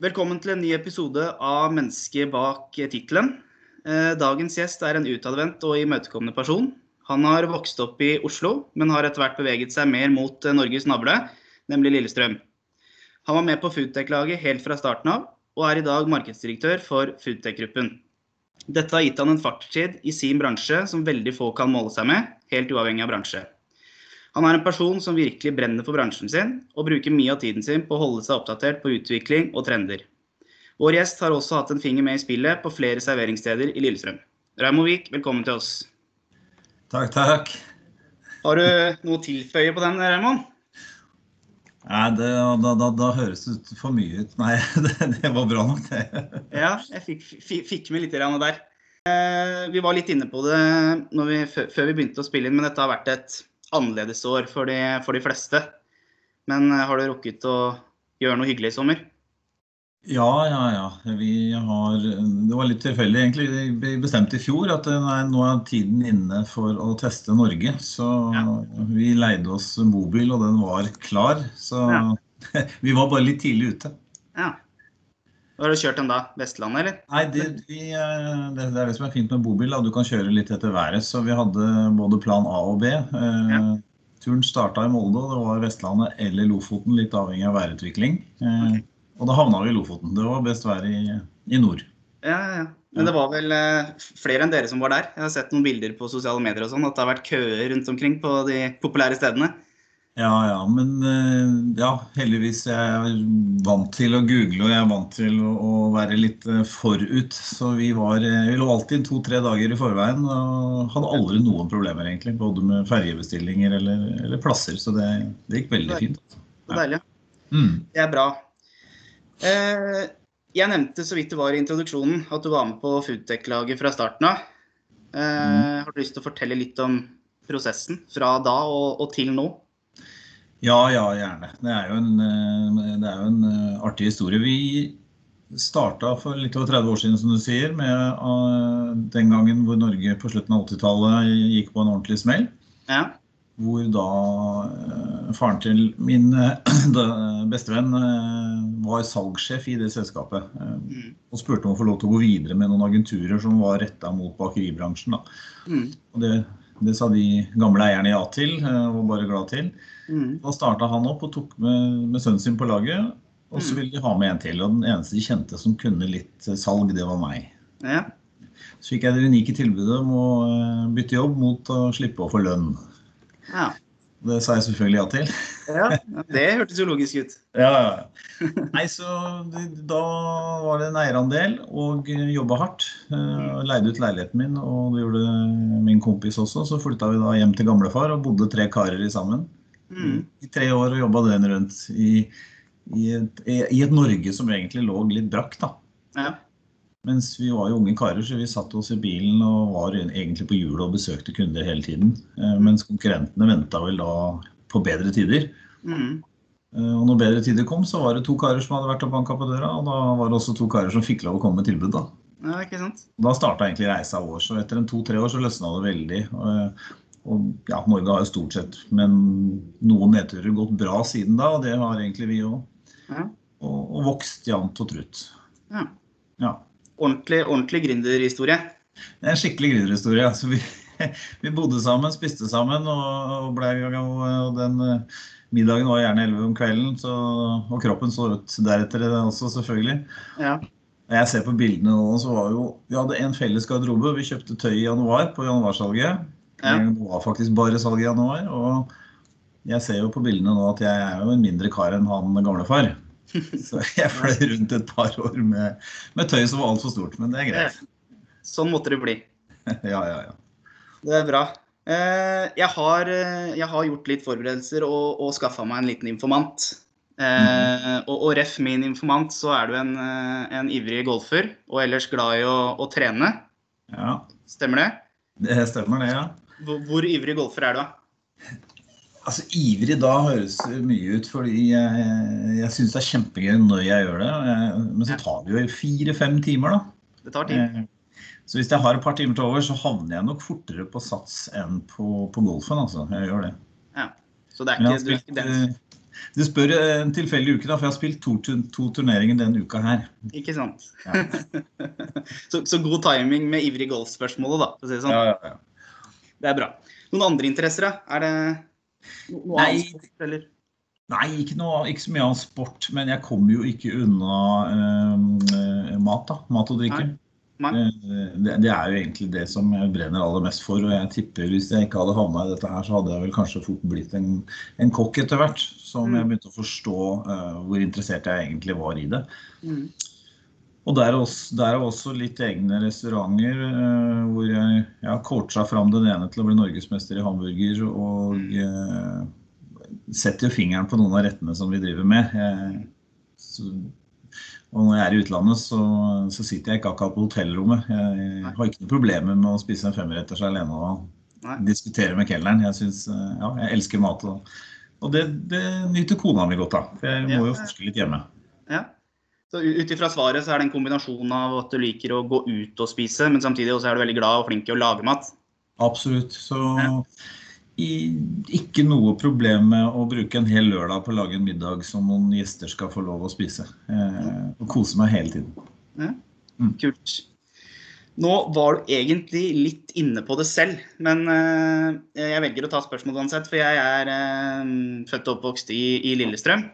Velkommen til en ny episode av Mennesket bak tittelen. Eh, dagens gjest er en utadvendt og imøtekommende person. Han har vokst opp i Oslo, men har etter hvert beveget seg mer mot eh, Norges navle, nemlig Lillestrøm. Han var med på Foodtech-laget helt fra starten av, og er i dag markedsdirektør for Foodtech-gruppen. Dette har gitt han en fartstid i sin bransje som veldig få kan måle seg med, helt uavhengig av bransje. Han er en person som virkelig brenner for bransjen sin, og bruker mye av tiden sin på å holde seg oppdatert på utvikling og trender. Vår gjest har også hatt en finger med i spillet på flere serveringssteder i Lillestrøm. Raimo Vik, velkommen til oss. Takk, takk. Har du noe å tilføye på den, Raymond? Nei, det, da, da, da, høres det ut for mye ut. Nei, det, det var bra nok, det. ja, jeg fikk, fikk, fikk med litt der. Eh, vi var litt inne på det vi, før vi begynte å spille inn, men dette har vært et annerledes år for de, for de fleste. Men eh, har du rukket å gjøre noe hyggelig i sommer? Ja, ja, ja. Vi har, det var litt tilfeldig egentlig. Vi bestemte i fjor at nei, nå er tiden inne for å teste Norge. Så ja. vi leide oss mobil, og den var klar. Så ja. vi var bare litt tidlig ute. Ja. Har du kjørt den da? Vestlandet, eller? Nei, det, vi, eh, det, det, er det som er fint med bobil. Da. Du kan kjøre litt etter været. Så vi hadde både plan A og B. Eh, ja. Turen starta i Molde, og det var Vestlandet eller Lofoten, litt avhengig av værutvikling. Eh, okay. Og da havna vi i Lofoten. Det var best vær i, i nord. Ja, ja. Men det var vel flere enn dere som var der. Jeg har sett noen bilder på sosiale medier og sånn, at det har vært køer rundt omkring på de populære stedene. Ja, ja, men eh, ja, heldigvis jeg er vant til å google og jeg er vant til å være litt eh, forut. Så vi, var, eh, vi lå alltid to-tre dager i forveien og hadde aldri noen problemer egentlig. Både med fergebestillinger eller, eller plasser. Så det, det, gikk veldig fint. Altså. Så deilig. Mm. Det er bra. jeg nevnte så vidt det var i introduksjonen at du var med på Foodtech-laget fra starten av. mm. Har du lyst til å fortelle litt om prosessen fra da og, og til nå? Ja, ja, gjerne. Det er jo en, eh, det er jo en eh, artig historie. Vi starta for litt over 30 år siden, som du sier, med uh, den gangen hvor Norge på slutten av 80-tallet gikk på en ordentlig smell. Ja. Hvor da faren til min bestevenn var salgssjef i det selskapet. Mm. Og spurte om å få lov til å gå videre med noen agenturer som var retta mot bakeribransjen. Mm. Og det, det, sa de gamle eierne ja til, og var bare glad til. Mm. Da starta han opp og tok med, med sønnen sin på laget. Og så mm. ville de ha med en til. Og den eneste de kjente som kunne litt eh, salg, det var meg. Ja. Så fikk jeg det unike tilbudet om å eh, bytte jobb mot å slippe å få lønn. Ja. Det sa jeg selvfølgelig ja til. ja, Det hørtes jo logisk ut. Ja, ja. Nei, så Da var det en eierandel og jobba hardt. Uh, leide ut leiligheten min, og det gjorde min kompis også. Så flytta vi da hjem til gamlefar og bodde tre karer i sammen. Mm. I tre år og jobba den rundt i, i, et, i, et, Norge som egentlig lå litt brakk. da. Ja. Mens vi var jo unge karer, så vi satte oss i bilen og var egentlig på hjulet og besøkte kunder hele tiden. Eh, mens konkurrentene venta vel da på bedre tider. Mm. Eh, og når bedre tider kom, så var det to karer som hadde vært og banka på døra. Og da var det også to karer som fikk lov å komme med tilbud. Da ja, ikke sant? Da starta egentlig reisa vår. Så etter en to-tre år så løsna det veldig. Og ja, Norge har jo stort sett, men noen nedturer gått bra siden da, og det har egentlig vi òg. Ja. Og, og, vokst jevnt og trutt. Ja. ja. Ordentlig, ordentlig gründerhistorie? Det er en skikkelig gründerhistorie. Altså, vi, vi, bodde sammen, spiste sammen, og, ble, og den eh, middagen var gjerne 11 om kvelden. Så, og kroppen så ut deretter også, selvfølgelig. Ja. Jeg ser på bildene nå, så var jo Vi hadde en felles garderobe. Vi kjøpte tøy i januar på januarsalget. Ja. Det var faktisk bare salg i januar. Og jeg ser jo på bildene nå at jeg er jo en mindre kar enn han gamlefar. Så jeg fløy rundt et par år med, med tøy som var altfor stort. Men det er greit. Sånn måtte det bli. ja, ja, ja. Det er bra. Eh, jeg har, eh, jeg har gjort litt forberedelser og, og skaffa meg en liten informant. Mm. Og, og, ref min informant, så er du en, en ivrig golfer og ellers glad i å, å trene. Ja. Stemmer det? Det stemmer, det, ja. Hvor, hvor ivrig golfer er du, da? Altså, Ivrig da høres mye ut, fordi jeg, jeg syns det er kjempegøy når jeg gjør det. Men så tar det jo fire-fem timer, da. Det tar tid. Eh, så hvis jeg har et par timer til over, så havner jeg nok fortere på sats enn på, på golfen. altså. Jeg gjør det. Ja, Så det er ikke, jeg, har spilt, Du spør en tilfeldig uke, da, for jeg har spilt to, to turneringer denne uka her. Ikke sant. Ja. så, så, god timing med ivrig golfspørsmålet, da. For å si det sånn. Ja, ja, ja. Det er bra. Noen andre interesser, da? Er det noe Nei. annet sport, eller? Nei, ikke, noe, ikke så mye annen sport, men jeg kommer jo ikke unna eh, mat, da. Mat og drikke. Nei. Eh, Det, det er jo egentlig det som jeg brenner aller mest for. Og jeg tipper hvis jeg ikke hadde havna i dette her, så hadde jeg vel kanskje fort blitt en, en kokk etter hvert. Som jeg Mm. begynte å forstå eh, hvor interessert jeg egentlig var i det. Mm. Og der er også, der er også litt egne restauranter eh, jeg, jeg har coacha fram den ene til å bli norgesmester i hamburger. Og eh, setter jo fingeren på noen av rettene som vi driver med. Jeg, så, og når jeg er i utlandet, så, så sitter jeg ikke akkurat på hotellrommet. Jeg har ikke noe problemer med å spise en femretters alene og Nei. diskutere med kelneren. Jeg, synes, eh, ja, jeg elsker mat. Og, og det, det nyter kona mi godt av. For jeg må jo forske litt hjemme. Ja. Så ut ifra svaret så er det en kombinasjon av at du liker å gå ut og spise, men samtidig også er du veldig glad og flink til å lage mat. Absolutt. Så i, ikke noe problem med å bruke en hel lørdag på å lage en middag som noen gjester skal få lov å spise. Eh, og kose meg hele tiden. Ja. Mm. Kult. Nå var du egentlig litt inne på det selv, men eh, jeg velger å ta spørsmålet uansett. For jeg er eh, født og oppvokst i, i Lillestrøm.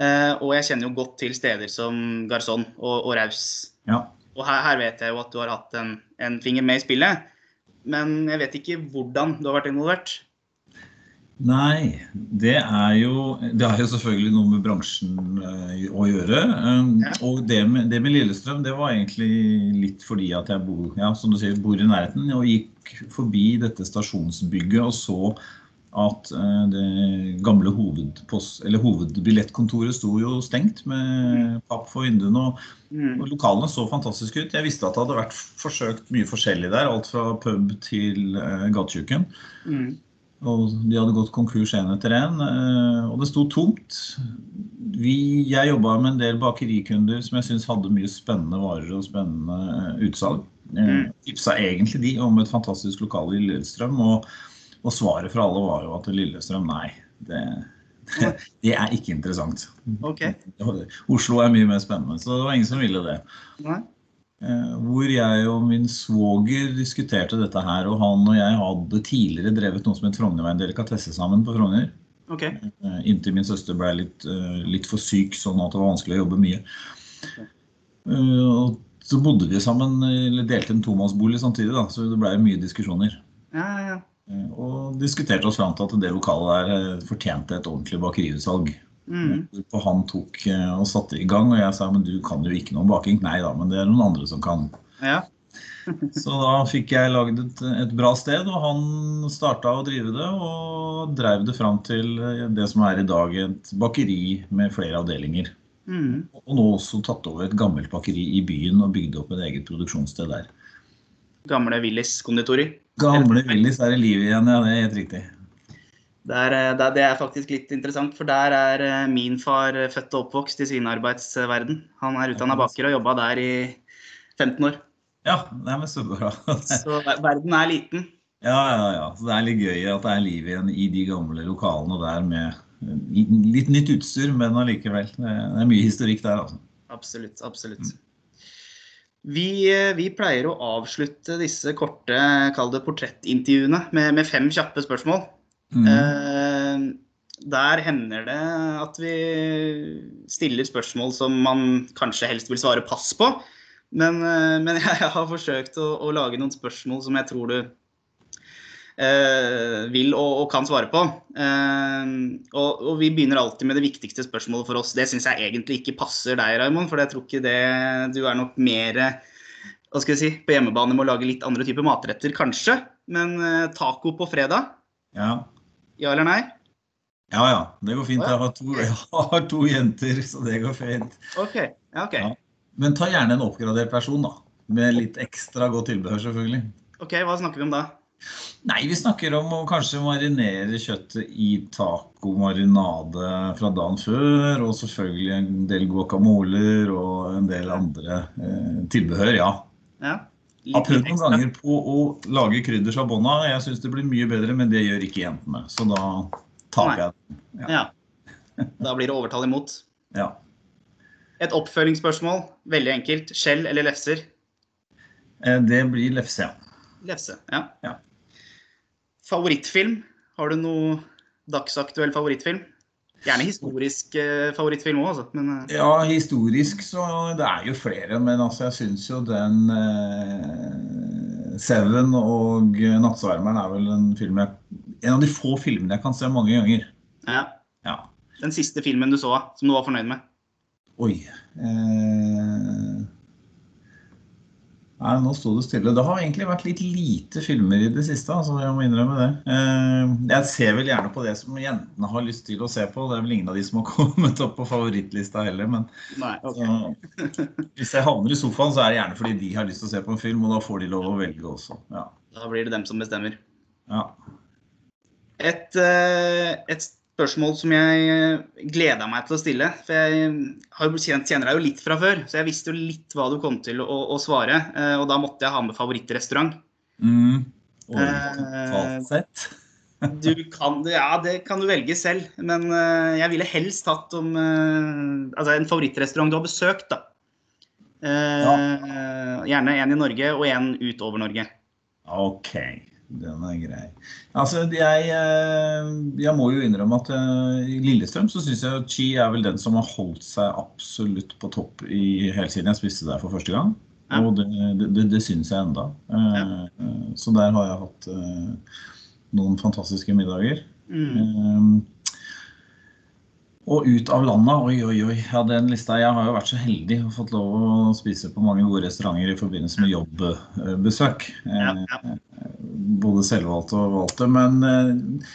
Eh, og jeg kjenner jo godt til steder som Garzón og, og Raus. Ja. Og her, her vet jeg jo at du har hatt en, en finger med i spillet. Men jeg vet ikke hvordan du har vært involvert. Nei, det er jo Det har jo selvfølgelig noe med bransjen eh, å gjøre. Um, Ja. Og det med, det med Lillestrøm, det var egentlig litt fordi at jeg bor, ja, som du sier, bor i nærheten. Og gikk forbi dette stasjonsbygget og så at eh, det gamle hovedpost, eller hovedbillettkontoret sto jo stengt med papp for vinduene. og Mm. og Lokalene så fantastiske ut. Jeg visste at det hadde vært forsøkt mye forskjellig der. Alt fra pub til uh, gatekjøkken. Mm. Og de hadde gått konkurs én etter én. og det sto tomt. Vi, jeg jobba med en del bakerikunder som jeg syns hadde mye spennende varer og spennende eh, utsalg. Eh, Mm. tipsa egentlig de om et fantastisk lokale i Lillestrøm. Og, og svaret fra alle var jo at Lillestrøm, nei. Det, det er ikke interessant. Okay. Oslo er mye mer spennende, så det var ingen som ville det. Nei. Eh, Hvor jeg og min svoger diskuterte dette her, og han og jeg hadde tidligere drevet noe som het Frognerveien delikatesse sammen på Frogner. OK. eh, Inntil min søster ble litt, eh, litt for syk, sånn at det var vanskelig å jobbe mye. Og så bodde vi sammen, eller delte en tomannsbolig samtidig, da, så det ble mye diskusjoner. Ja, ja, ja. Eh, Og diskuterte oss fram til at det lokalet der eh, fortjente et ordentlig bakeriutsalg. Mm. Hvorpå han tok eh, og satte i gang, og jeg sa men du kan jo ikke noe baking. Nei da, men det er noen andre som kan. ja. Så da fikk jeg laget et, et bra sted, og han starta å drive det. Og drev det fram til eh, det som er i dag et bakeri med flere avdelinger. Mm. Og nå også tatt over et gammelt bakeri i byen og bygd opp et eget produksjonssted der. Gamle Willis konditori. Gamle Willis er i live igjen, ja. Det er helt riktig. Det er, eh, det er- faktisk litt interessant, for der er eh, min far eh, født og oppvokst i svinearbeidsverden. Han er utdanna baker og jobba der i 15 år. Ja, det er så bra. Så verden er liten. Ja, ja, ja. Så det er litt gøy at det er liv igjen i de gamle lokalene der med litt nytt utstyr, men allikevel. Det er mye historikk der, altså. Absolutt. Absolutt. Vi, eh, vi pleier å avslutte disse korte kall det portrettintervjuene med, med fem kjappe spørsmål. Mm. Eh, der hender det at vi stiller spørsmål som man kanskje helst vil svare pass på. Men, eh, men jeg har forsøkt å, å lage noen spørsmål som jeg tror du vil og, og kan svare på. Eh, og, og vi begynner alltid med det viktigste spørsmålet for oss. Det syns jeg egentlig ikke passer deg, Raymond, for jeg tror ikke det Du er nok mer hva skal jeg si, på hjemmebane med å lage litt andre typer matretter, kanskje. Men eh, taco på fredag, Ja. ja eller nei? ja ja, det går fint. Jeg har, to, jeg har to jenter, så det går fint. OK. Ja, ok. Ja. Men ta gjerne en oppgradert versjon, da. Med litt ekstra godt tilbehør, selvfølgelig. Ok, Hva snakker vi om da? Nei, vi snakker om å kanskje marinere kjøttet i tacomarinade fra dagen før. Og selvfølgelig en del guacamoler og en del andre eh, tilbehør, ja. Ja. Har prøvd noen ganger på å lage krydder bånda. Jeg syns det blir mye bedre, men det gjør ikke jentene. Så da taper jeg den. Ja. Da blir det overtall imot. Ja. Et oppfølgingsspørsmål. Veldig enkelt. Skjell eller lefser? Eh, Det blir lefse, ja. Lefse, ja. Ja. Favorittfilm? Har du noe dagsaktuell favorittfilm? Gjerne historisk eh, favorittfilm òg, altså. Men eh, Ja, historisk så Det er jo flere, men altså jeg syns jo den eh, Seven og Nattsvermeren er vel en film jeg En av de få filmene jeg kan se mange ganger. ja. Ja. Den siste filmen du så, som du var fornøyd med? Oi. Eh, Nei, nå sto det stille. Det har egentlig vært litt lite filmer i det siste, altså jeg må innrømme det. Eh, Jeg ser vel gjerne på det som jentene har lyst til å se på. Det er vel ingen av de som har kommet opp på favorittlista heller, men Nei. okay. så, hvis jeg havner i sofaen, så er det gjerne fordi de har lyst til å se på en film, og da får de lov å velge også. Ja. Da blir det dem som bestemmer. ja. Et, eh, et spørsmål som jeg gleda meg til å stille. For jeg har jo kjent, kjenner deg jo litt fra før, så jeg visste jo litt hva du kom til å, å svare. eh, Og da måtte jeg ha med favorittrestaurant. Mm. Og Eh, totalt sett. Du kan, ja, det kan du velge selv, men eh, jeg ville helst hatt om eh, altså en favorittrestaurant du har besøkt, da. Eh, Gjerne en i Norge og en utover Norge. Ok, den er grei. Altså, jeg, eh, jeg må jo innrømme at eh, i Lillestrøm så syns jeg Chi er vel den som har holdt seg absolutt på topp i hele siden jeg spiste der for første gang. Ja. Og det, det, det, syns jeg enda. Eh, eh, Så der har jeg hatt noen fantastiske middager. Mm. Og ut av landet, oi, oi, oi. Ja, den lista. Jeg har jo vært så heldig og fått lov å spise på mange gode restauranter i forbindelse med jobbbesøk. Ja, ja. Både selvvalgte og valgte. Men eh,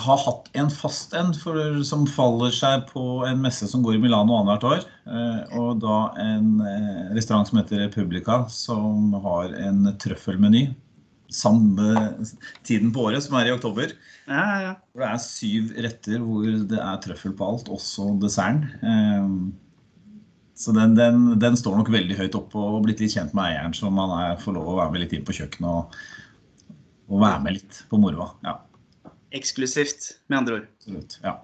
har hatt en fast en for, som faller seg på en messe som går i Milano annethvert år. Eh, og da en eh, restaurant som heter Republica, som har en trøffelmeny. Samme tiden på året, som er i oktober. Ja, ja, det er syv retter hvor det er trøffel på alt, også desserten. Så den, den, den står nok veldig høyt oppe og blitt litt kjent med eieren, så man er, får lov å være med litt inn på kjøkkenet og, og være med litt på moroa. Ja, Eksklusivt, med andre ord. absolutt. Ja.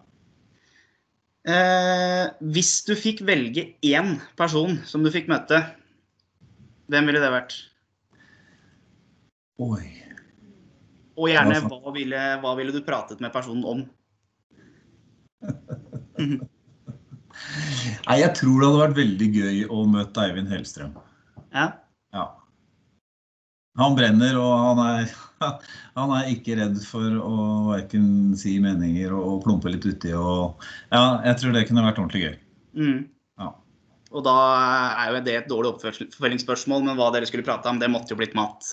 Eh, hvis du fikk velge én person som du fikk møte, hvem ville det vært? Oi. Og gjerne Hva hva ville, hva ville du pratet med personen om? Nei, jeg tror det hadde vært veldig gøy å møte Eivind Hellstrøm. Ja, Ja. Han brenner, og han er, han er ikke redd for å hverken si meninger og, og plumpe litt uti. Og, ja, jeg tror det kunne vært ordentlig gøy. mm. Ja. Og da er jo det et dårlig oppfølgingsspørsmål, men hva dere skulle prate om, det måtte jo blitt mat.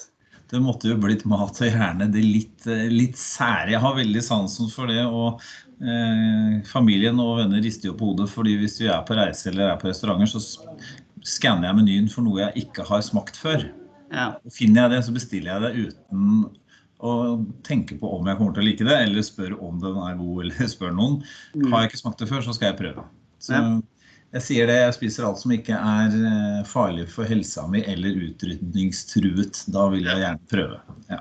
Det måtte jo blitt mat og gjerne det litt, litt sære. Jeg har veldig sansen for det. og eh, Familien og venner rister jo på hodet, fordi hvis vi er på reise eller er på restauranter, så skanner jeg menyen for noe jeg ikke har smakt før. Ja. Finner jeg det, så bestiller jeg det uten å tenke på om jeg kommer til å like det, eller spør om den er god, eller spør noen. Mm. Har jeg ikke smakt det før, så skal jeg prøve. Så Ja. jeg sier det, jeg spiser alt som ikke er eh, farlig for helsa mi eller utrydningstruet. Da vil jeg gjerne prøve. Ja.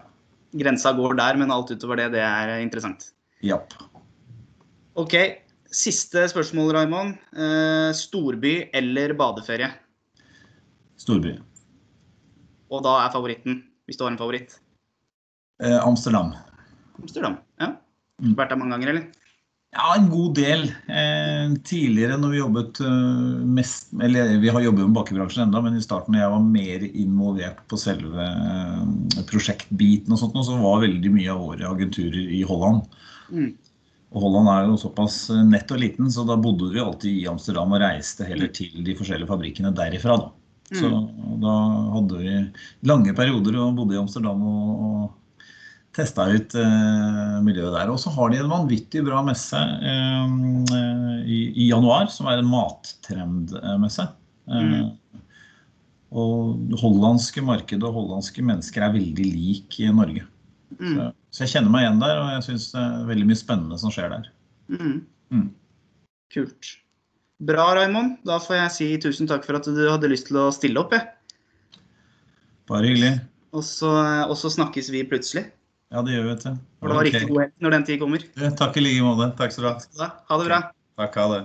Grensa går der, men alt utover det, det er interessant. Japp. Ok, siste spørsmål, Raymond. Eh, storby eller badeferie? Storby. Og da er favoritten, hvis du har en favoritt? Eh, Amsterdam. Amsterdam. Ja. Mm. Vært der mange ganger, eller? Ja, en god del. Eh, tidligere når vi jobbet eh, mest Eller vi har jobbet med bakkebransjen enda, men i starten når jeg var mer involvert på selve eh, prosjektbiten og sånt, så var veldig mye av våre agenturer i Holland. Mm. Og Holland er jo såpass eh, nett og liten, så da bodde vi alltid i Amsterdam og reiste heller til de forskjellige fabrikkene derifra. Da. Så da hadde vi lange perioder og bodde i Amsterdam og, og testa ut eh, miljøet der. Og så har de en vanvittig bra messe eh, eh, i, i januar, som er en mattrendmesse. Eh, og hollandske marked og hollandske mennesker er veldig lik i Norge. Mm. Så, så jeg kjenner meg igjen der, og jeg syns det er veldig mye spennende som skjer der. Mm. Mm. Kult. Bra, Raymond. Da får jeg si tusen takk for at du hadde lyst til å stille opp. Jeg. Bare hyggelig. Og, så, og så snakkes vi plutselig. Ja, det gjør vi, vet du. For det var okay. riktig god helg når den tid kommer. Du, Takk i like måte. Takk skal du ha. Ha det bra. Takk, ha det.